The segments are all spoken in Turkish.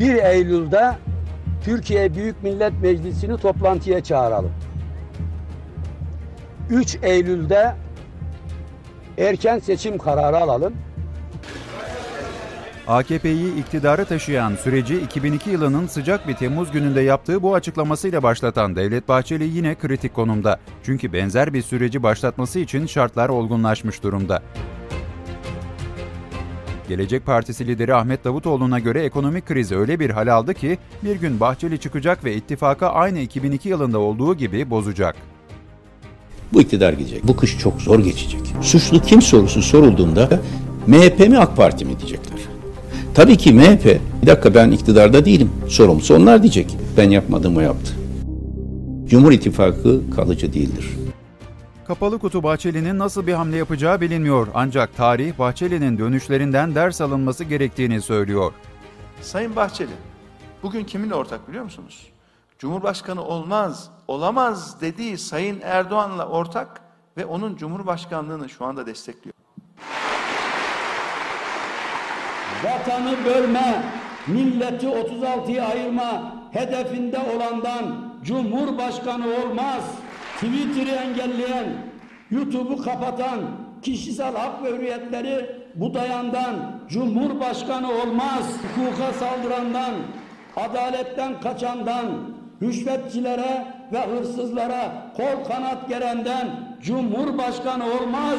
1 Eylül'de Türkiye Büyük Millet Meclisi'ni toplantıya çağıralım. 3 Eylül'de erken seçim kararı alalım. AKP'yi iktidara taşıyan süreci 2002 yılının sıcak bir Temmuz gününde yaptığı bu açıklamasıyla başlatan Devlet Bahçeli yine kritik konumda. Çünkü benzer bir süreci başlatması için şartlar olgunlaşmış durumda. Gelecek Partisi lideri Ahmet Davutoğlu'na göre ekonomik kriz öyle bir hal aldı ki bir gün Bahçeli çıkacak ve ittifaka aynı 2002 yılında olduğu gibi bozacak. Bu iktidar gidecek. Bu kış çok zor geçecek. Suçlu kim sorusu sorulduğunda MHP mi AK Parti mi diyecekler. Tabii ki MHP, bir dakika ben iktidarda değilim. Sorumlusu onlar diyecek. Ben yapmadım o yaptı. Cumhur İttifakı kalıcı değildir. Kapalı kutu Bahçeli'nin nasıl bir hamle yapacağı bilinmiyor ancak tarih Bahçeli'nin dönüşlerinden ders alınması gerektiğini söylüyor. Sayın Bahçeli, bugün kiminle ortak biliyor musunuz? Cumhurbaşkanı olmaz, olamaz dediği Sayın Erdoğan'la ortak ve onun Cumhurbaşkanlığını şu anda destekliyor. Vatanı bölme, milleti 36'ya ayırma hedefinde olandan Cumhurbaşkanı olmaz. Twitter'ı engelleyen, YouTube'u kapatan, kişisel hak ve hürriyetleri budayandan Cumhurbaşkanı olmaz. Hukuka saldırandan, adaletten kaçandan, rüşvetçilere ve hırsızlara kol kanat gerenden Cumhurbaşkanı olmaz.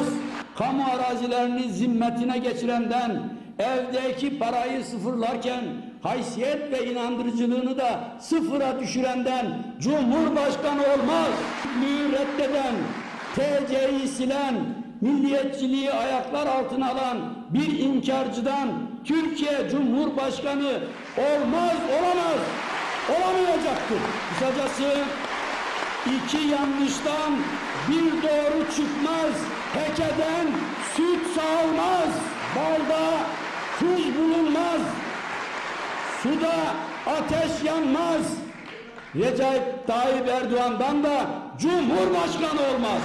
Kamu arazilerini zimmetine geçirenden, evdeki parayı sıfırlarken haysiyet ve inandırıcılığını da sıfıra düşürenden Cumhurbaşkanı olmaz. Hükmü reddeden, TC'yi silen, milliyetçiliği ayaklar altına alan bir inkarcıdan Türkiye Cumhurbaşkanı olmaz, olamaz, olamayacaktır. Kısacası iki yanlıştan bir doğru çıkmaz, tekeden süt sağılmaz, balda tuz bulunmaz, suda ateş yanmaz. Recep Tayyip Erdoğan'dan da Cumhurbaşkanı olmaz.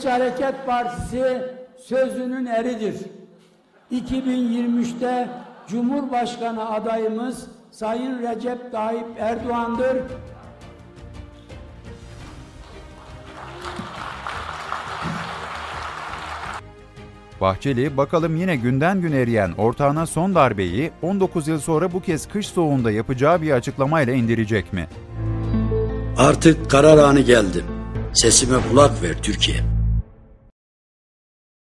Milliyetçi Hareket Partisi sözünün eridir. 2023'te Cumhurbaşkanı adayımız Sayın Recep Tayyip Erdoğan'dır. Bahçeli bakalım yine günden gün eriyen ortağına son darbeyi 19 yıl sonra bu kez kış soğuğunda yapacağı bir açıklamayla indirecek mi? Artık karar anı geldi. Sesime kulak ver Türkiye.